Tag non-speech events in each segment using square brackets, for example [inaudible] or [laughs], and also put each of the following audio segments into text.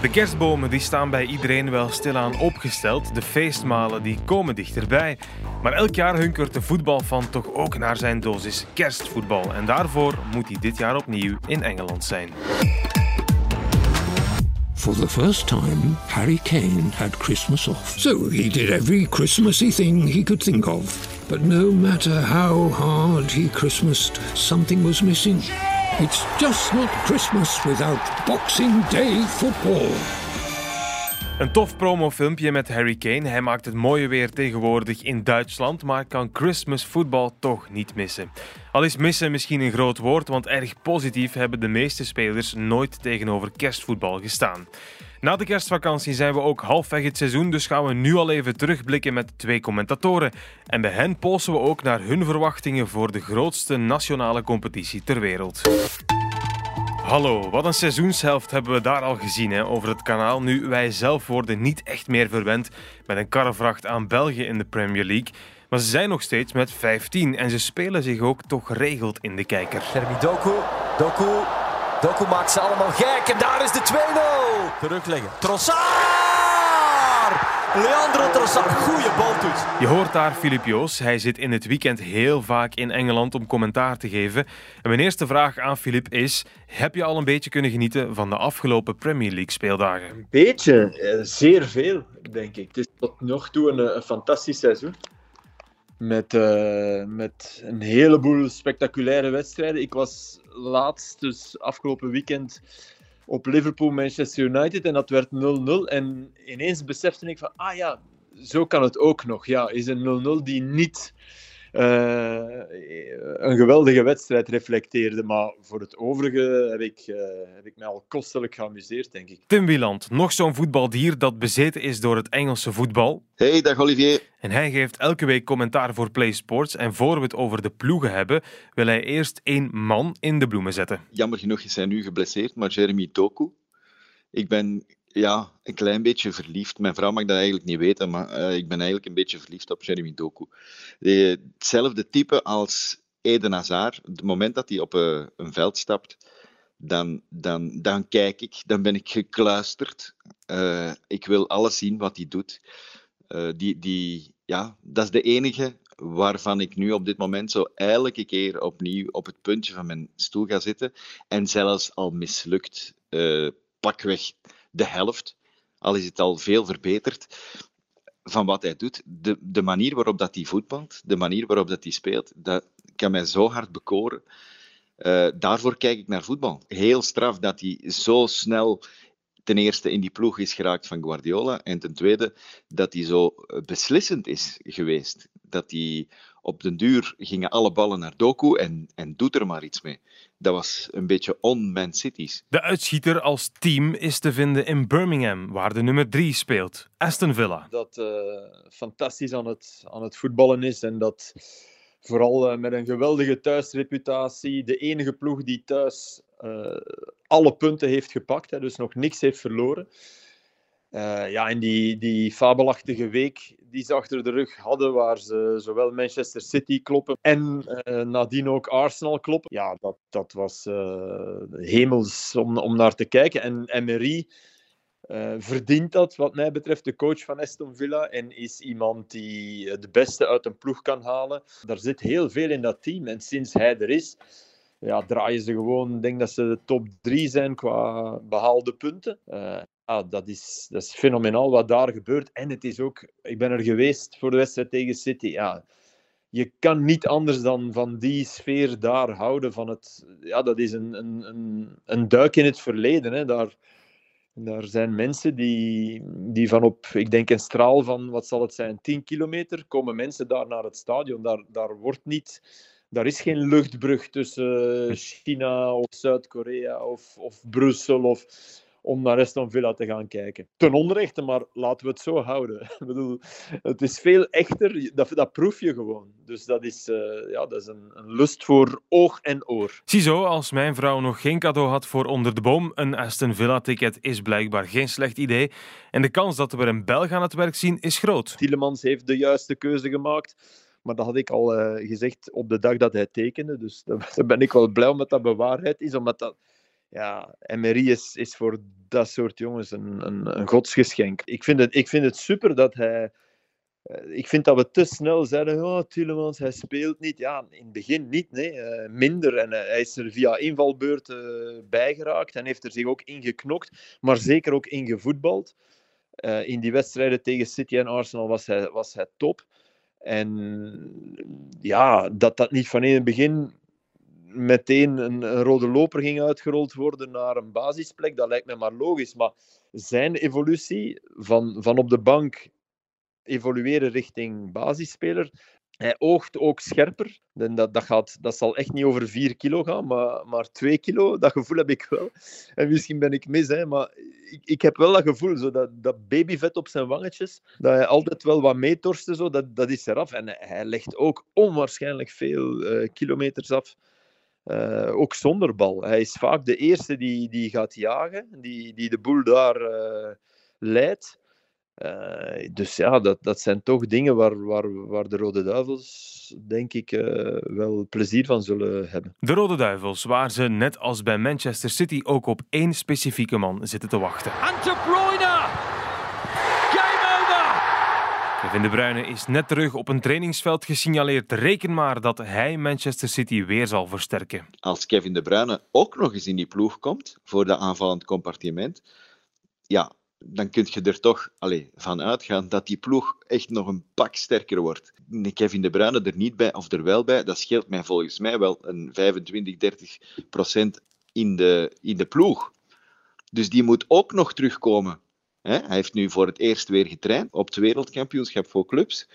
De kerstbomen die staan bij iedereen wel stilaan opgesteld. De feestmalen die komen dichterbij. Maar elk jaar hunkert de voetbalfan toch ook naar zijn dosis kerstvoetbal. En daarvoor moet hij dit jaar opnieuw in Engeland zijn. For the first time, Harry Kane had Christmas off. So he did every Christmassy thing he could think of. But no matter how hard he Christmased, something was missing. It's just not Christmas without Boxing Day football. Een tof promofilmpje met Harry Kane. Hij maakt het mooie weer tegenwoordig in Duitsland, maar kan Christmas voetbal toch niet missen. Al is missen misschien een groot woord, want erg positief hebben de meeste spelers nooit tegenover kerstvoetbal gestaan. Na de kerstvakantie zijn we ook halfweg het seizoen, dus gaan we nu al even terugblikken met twee commentatoren. En bij hen polsen we ook naar hun verwachtingen voor de grootste nationale competitie ter wereld. Hallo, wat een seizoenshelft hebben we daar al gezien hè, over het kanaal. Nu, wij zelf worden niet echt meer verwend met een karrevracht aan België in de Premier League. Maar ze zijn nog steeds met 15 en ze spelen zich ook toch geregeld in de kijker. Jeremy Doku, Doku, Doku maakt ze allemaal gek en daar is de 2-0. Terugleggen. Trossard! Leandro Trossard, goede baltoets. Je hoort daar Filip Joos. Hij zit in het weekend heel vaak in Engeland om commentaar te geven. En mijn eerste vraag aan Filip is: heb je al een beetje kunnen genieten van de afgelopen Premier League speeldagen? Een beetje, eh, zeer veel, denk ik. Het is tot nog toe een, een fantastisch seizoen. Met, uh, met een heleboel spectaculaire wedstrijden. Ik was laatst, dus afgelopen weekend, op Liverpool-Manchester United en dat werd 0-0. En ineens besefte ik van, ah ja, zo kan het ook nog. Ja, is een 0-0 die niet een geweldige wedstrijd reflecteerde. Maar voor het overige heb ik, uh, heb ik mij al kostelijk geamuseerd, denk ik. Tim Wieland, nog zo'n voetbaldier dat bezeten is door het Engelse voetbal. Hey, dag Olivier. En hij geeft elke week commentaar voor Play Sports. En voor we het over de ploegen hebben, wil hij eerst één man in de bloemen zetten. Jammer genoeg is hij nu geblesseerd, maar Jeremy Toku. Ik ben ja, een klein beetje verliefd. Mijn vrouw mag dat eigenlijk niet weten, maar uh, ik ben eigenlijk een beetje verliefd op Jeremy Doku. De, hetzelfde type als Eden Hazard. Het moment dat hij op uh, een veld stapt, dan, dan, dan kijk ik, dan ben ik gekluisterd. Uh, ik wil alles zien wat hij doet. die, die, ja, dat is de enige waarvan ik nu op dit moment zo elke keer opnieuw op het puntje van mijn stoel ga zitten. En zelfs al mislukt, pakweg de helft, al is het al veel verbeterd, van wat hij doet. De, de manier waarop dat hij voetbalt, de manier waarop dat hij speelt, dat kan mij zo hard bekoren. Uh, daarvoor kijk ik naar voetbal. Heel straf dat hij zo snel ten eerste in die ploeg is geraakt van Guardiola en ten tweede dat hij zo beslissend is geweest. Dat hij op den duur gingen alle ballen naar Doku en, en doet er maar iets mee. Dat was een beetje on-Man Cities. De uitschieter als team is te vinden in Birmingham, waar de nummer 3 speelt, Aston Villa. Dat uh, fantastisch aan het, aan het voetballen is en dat vooral uh, met een geweldige thuisreputatie, de enige ploeg die thuis uh, alle punten heeft gepakt, hè, dus nog niks heeft verloren. Uh, ja, en die, die fabelachtige week die ze achter de rug hadden, waar ze zowel Manchester City kloppen en uh, nadien ook Arsenal kloppen, ja, dat, dat was uh, hemels om, om naar te kijken. En Emery verdient dat, wat mij betreft, de coach van Aston Villa en is iemand die de beste uit een ploeg kan halen. Daar zit heel veel in dat team en sinds hij er is, ja, draaien ze gewoon, ik denk dat ze de top drie zijn qua behaalde punten. Ja, dat, is, dat is fenomenaal wat daar gebeurt. En het is ook, ik ben er geweest voor de wedstrijd tegen City. Ja, je kan niet anders dan van die sfeer daar houden. Van het, ja, dat is een, een, een, een duik in het verleden. Hè. Daar, daar zijn mensen die, die van op, ik denk een straal van, wat zal het zijn, 10 kilometer, komen mensen daar naar het stadion. Daar, daar wordt niet daar is geen luchtbrug tussen China of Zuid-Korea of, of Brussel of, om naar Aston Villa te gaan kijken. Ten onrechte, maar laten we het zo houden. [laughs] Ik bedoel, het is veel echter, dat, dat proef je gewoon. Dus dat is, uh, ja, dat is een, een, lust voor oog en oor. Ziezo, als mijn vrouw nog geen cadeau had voor onder de boom, een Aston Villa-ticket is blijkbaar geen slecht idee. En de kans dat we een Belg aan het werk zien is groot. Tielemans heeft de juiste keuze gemaakt. Maar dat had ik al uh, gezegd op de dag dat hij tekende. Dus [laughs] daar ben ik wel blij omdat dat bewaarheid is. Omdat dat, ja, Emery is, is voor dat soort jongens een, een, een godsgeschenk. Ik vind, het, ik vind het super dat hij eh, ik vind dat we te snel zeiden, oh, Tillemans, hij speelt niet. Ja, in het begin niet, nee. Uh, minder. En uh, hij is er via invalbeurten bijgeraakt en heeft er zich ook ingeknokt, maar zeker ook ingevoetbald. in die wedstrijden tegen City en Arsenal was hij, was hij top. En ja, dat dat niet van in het begin meteen een, rode loper ging uitgerold worden naar een basisplek, dat lijkt me maar logisch. Maar zijn evolutie van, van op de bank evolueren richting basisspeler. Hij oogt ook scherper. Dat, dat, gaat, dat zal echt niet over 4 kilo gaan, maar, maar 2 kilo, dat gevoel heb ik wel. En misschien ben ik mis, hè, maar ik, ik heb wel dat gevoel, zo dat, dat babyvet op zijn wangetjes, dat hij altijd wel wat meetorste, zo, dat, dat is eraf. En hij legt ook onwaarschijnlijk veel uh, kilometers af. Uh, ook zonder bal. Hij is vaak de eerste die, die gaat jagen, die, die de boel daar uh, leidt. Uh, dus ja, dat, dat zijn toch dingen waar, waar, waar de Rode Duivels, denk ik, uh, wel plezier van zullen hebben. De Rode Duivels, waar ze net als bij Manchester City ook op één specifieke man zitten te wachten. En De Bruyne! Game over! Kevin De Bruyne is net terug op een trainingsveld gesignaleerd. Reken maar dat hij Manchester City weer zal versterken. Als Kevin De Bruyne ook nog eens in die ploeg komt voor de aanvallend compartiment, ja, dan kun je er toch allez, van uitgaan dat die ploeg echt nog een pak sterker wordt. Kevin De Bruyne er niet bij of er wel bij, dat scheelt mij volgens mij wel een 25, 30 procent in de, in de ploeg. Dus die moet ook nog terugkomen. Hij heeft nu voor het eerst weer getraind op het wereldkampioenschap voor clubs.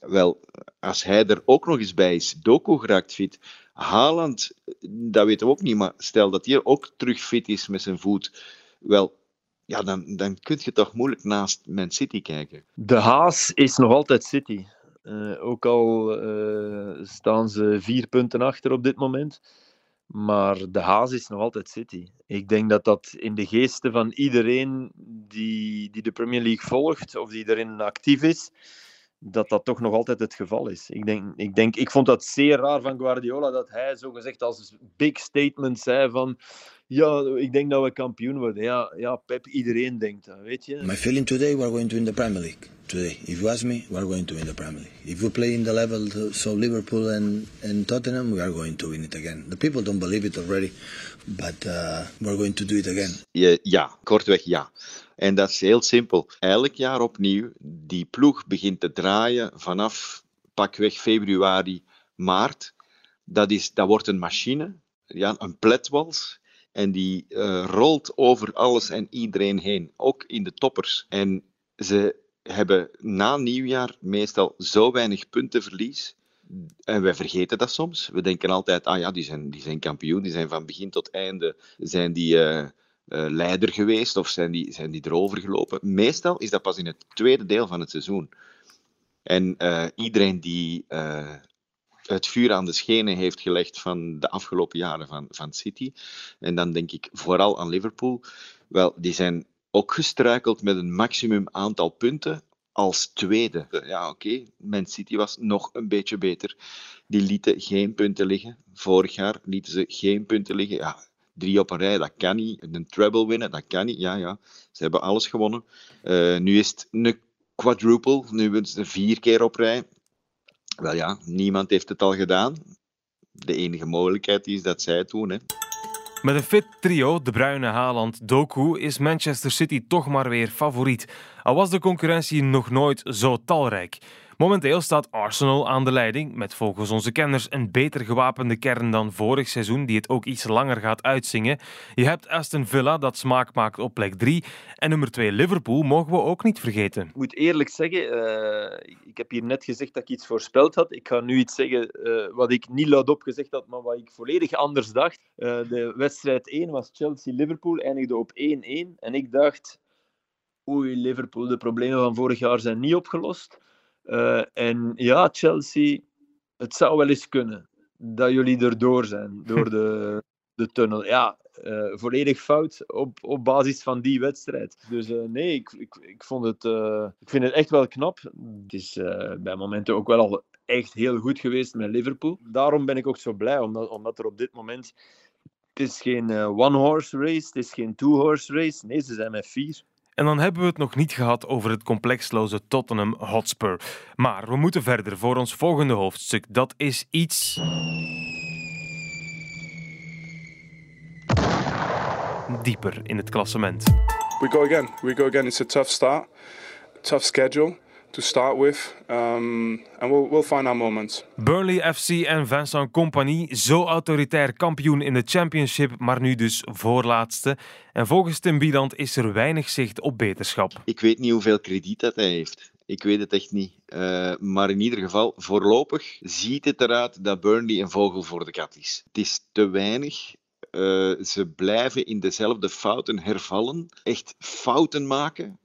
Wel, als hij er ook nog eens bij is, Doku geraakt fit, Haaland, dat weten we ook niet, maar stel dat hij ook terug fit is met zijn voet, wel, ja, dan, dan kun je toch moeilijk naast Man City kijken. De Haas is nog altijd City. Uh, ook al uh, staan ze vier punten achter op dit moment. Maar de Haas is nog altijd City. Ik denk dat dat in de geesten van iedereen die, die de Premier League volgt of die erin actief is, dat dat toch nog altijd het geval is. Ik, denk, ik, denk, ik vond dat zeer raar van Guardiola dat hij zo gezegd als big statement zei van ja, ik denk dat we kampioen worden. Ja, ja Pep, iedereen denkt dat, weet je. My feeling today, we're going to win the Premier League. Today, if you ask me, we're going to win the Premier League. If we play in the level, so Liverpool and, and Tottenham, we are going to win it again. The people don't believe it already, but uh, we're going to do it again. Ja, ja, kortweg ja. En dat is heel simpel. Elk jaar opnieuw, die ploeg begint te draaien vanaf pakweg februari, maart. Dat, is, dat wordt een machine, ja, een pletwals. En die uh, rolt over alles en iedereen heen, ook in de toppers. En ze hebben na nieuwjaar meestal zo weinig puntenverlies. En wij vergeten dat soms. We denken altijd, ah ja, die zijn, die zijn kampioen, die zijn van begin tot einde zijn die, uh, leider geweest of zijn die, zijn die erover gelopen. Meestal is dat pas in het tweede deel van het seizoen. En iedereen die het vuur aan de schenen heeft gelegd van de afgelopen jaren van, van City. En dan denk ik vooral aan Liverpool. Wel, die zijn ook gestruikeld met een maximum aantal punten als tweede. Ja, oké. Man City was nog een beetje beter. Die lieten geen punten liggen. Vorig jaar lieten ze geen punten liggen. Ja, drie op een rij, dat kan niet. Een treble winnen, dat kan niet. Ja, ja, ze hebben alles gewonnen. Uh, nu is het een quadruple. Nu willen ze vier keer op rij. Wel ja, niemand heeft het al gedaan. De enige mogelijkheid is dat zij het doen. Hè. Met een fit trio, De Bruyne, Haaland, Doku, is Manchester City toch maar weer favoriet. Al was de concurrentie nog nooit zo talrijk. Momenteel staat Arsenal aan de leiding, met volgens onze kenners een beter gewapende kern dan vorig seizoen, die het ook iets langer gaat uitzingen. Je hebt Aston Villa, dat smaak maakt op plek 3. En nummer 2 Liverpool mogen we ook niet vergeten. Ik moet eerlijk zeggen, uh, ik heb hier net gezegd dat ik iets voorspeld had. Ik ga nu iets zeggen uh, wat ik niet luidop gezegd had, maar wat ik volledig anders dacht. Uh, de wedstrijd 1 was Chelsea-Liverpool, eindigde op 1-1. En ik dacht, oei, Liverpool, de problemen van vorig jaar zijn niet opgelost. Uh, en ja, Chelsea, het zou wel eens kunnen dat jullie erdoor zijn, [laughs] door de, de tunnel. Ja, uh, volledig fout op, op basis van die wedstrijd. Dus uh, nee, ik, ik, ik, vond het, ik vind het echt wel knap. Het is bij momenten ook wel al echt heel goed geweest met Liverpool. Daarom ben ik ook zo blij, omdat, omdat er op dit moment het is geen one-horse race, het is geen two-horse race. Nee, ze zijn met vier. En dan hebben we het nog niet gehad over het complexloze Tottenham Hotspur. Maar we moeten verder voor ons volgende hoofdstuk. Dat is iets. dieper in het klassement. We go again. We go again. It's a tough start, tough schedule to start with, um, and we'll, we'll find our moments. Burnley FC en Vincent Compagnie, zo autoritair kampioen in de Championship, maar nu dus voorlaatste. En volgens Tim Biedand is er weinig zicht op beterschap. Ik weet niet hoeveel krediet dat hij heeft. Ik weet het echt niet. Uh, maar in ieder geval, voorlopig ziet het eruit dat Burnley een vogel voor de kat is. Het is te weinig. Uh, ze blijven in dezelfde fouten hervallen. Echt fouten maken.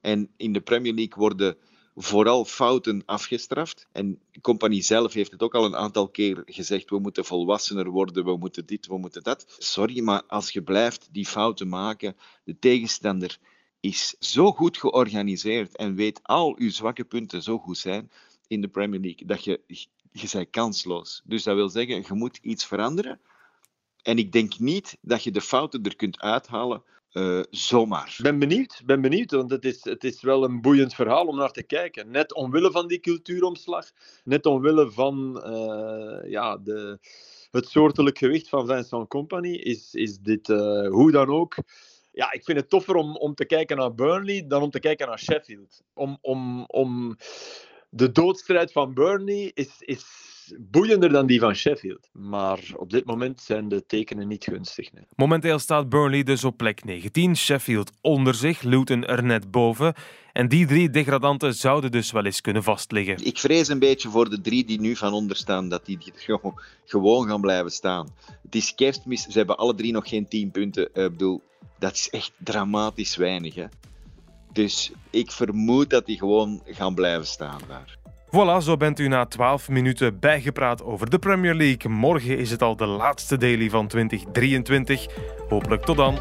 En in de Premier League worden vooral fouten afgestraft. En de compagnie zelf heeft het ook al een aantal keer gezegd: we moeten volwassener worden, we moeten dit, we moeten dat. Sorry, maar als je blijft die fouten maken, de tegenstander is zo goed georganiseerd en weet al uw zwakke punten zo goed zijn in de Premier League, dat je, je bent kansloos. Dus dat wil zeggen, je moet iets veranderen. En ik denk niet dat je de fouten er kunt uithalen uh, zomaar. Ik ben benieuwd, ben benieuwd, want het is, het is wel een boeiend verhaal om naar te kijken. Net omwille van die cultuuromslag, net omwille van uh, ja, de, het soortelijk gewicht van Vincent Company, is, is dit uh, hoe dan ook. Ja, ik vind het toffer om, om te kijken naar Burnley dan om te kijken naar Sheffield. Om, om, om de doodstrijd van Burnley is, is boeiender dan die van Sheffield. Maar op dit moment zijn de tekenen niet gunstig. Nee. Momenteel staat Burnley dus op plek 19, Sheffield onder zich, Luton er net boven. En die drie degradanten zouden dus wel eens kunnen vastliggen. Ik vrees een beetje voor de drie die nu van onder staan, dat die gewoon gaan blijven staan. Het is kerstmis, ze hebben alle drie nog geen 10 punten. Ik bedoel, dat is echt dramatisch weinig. Hè? Dus ik vermoed dat die gewoon gaan blijven staan daar. Voilà, zo bent u na 12 minuten bijgepraat over de Premier League. Morgen is het al de laatste daily van 2023. Hopelijk tot dan.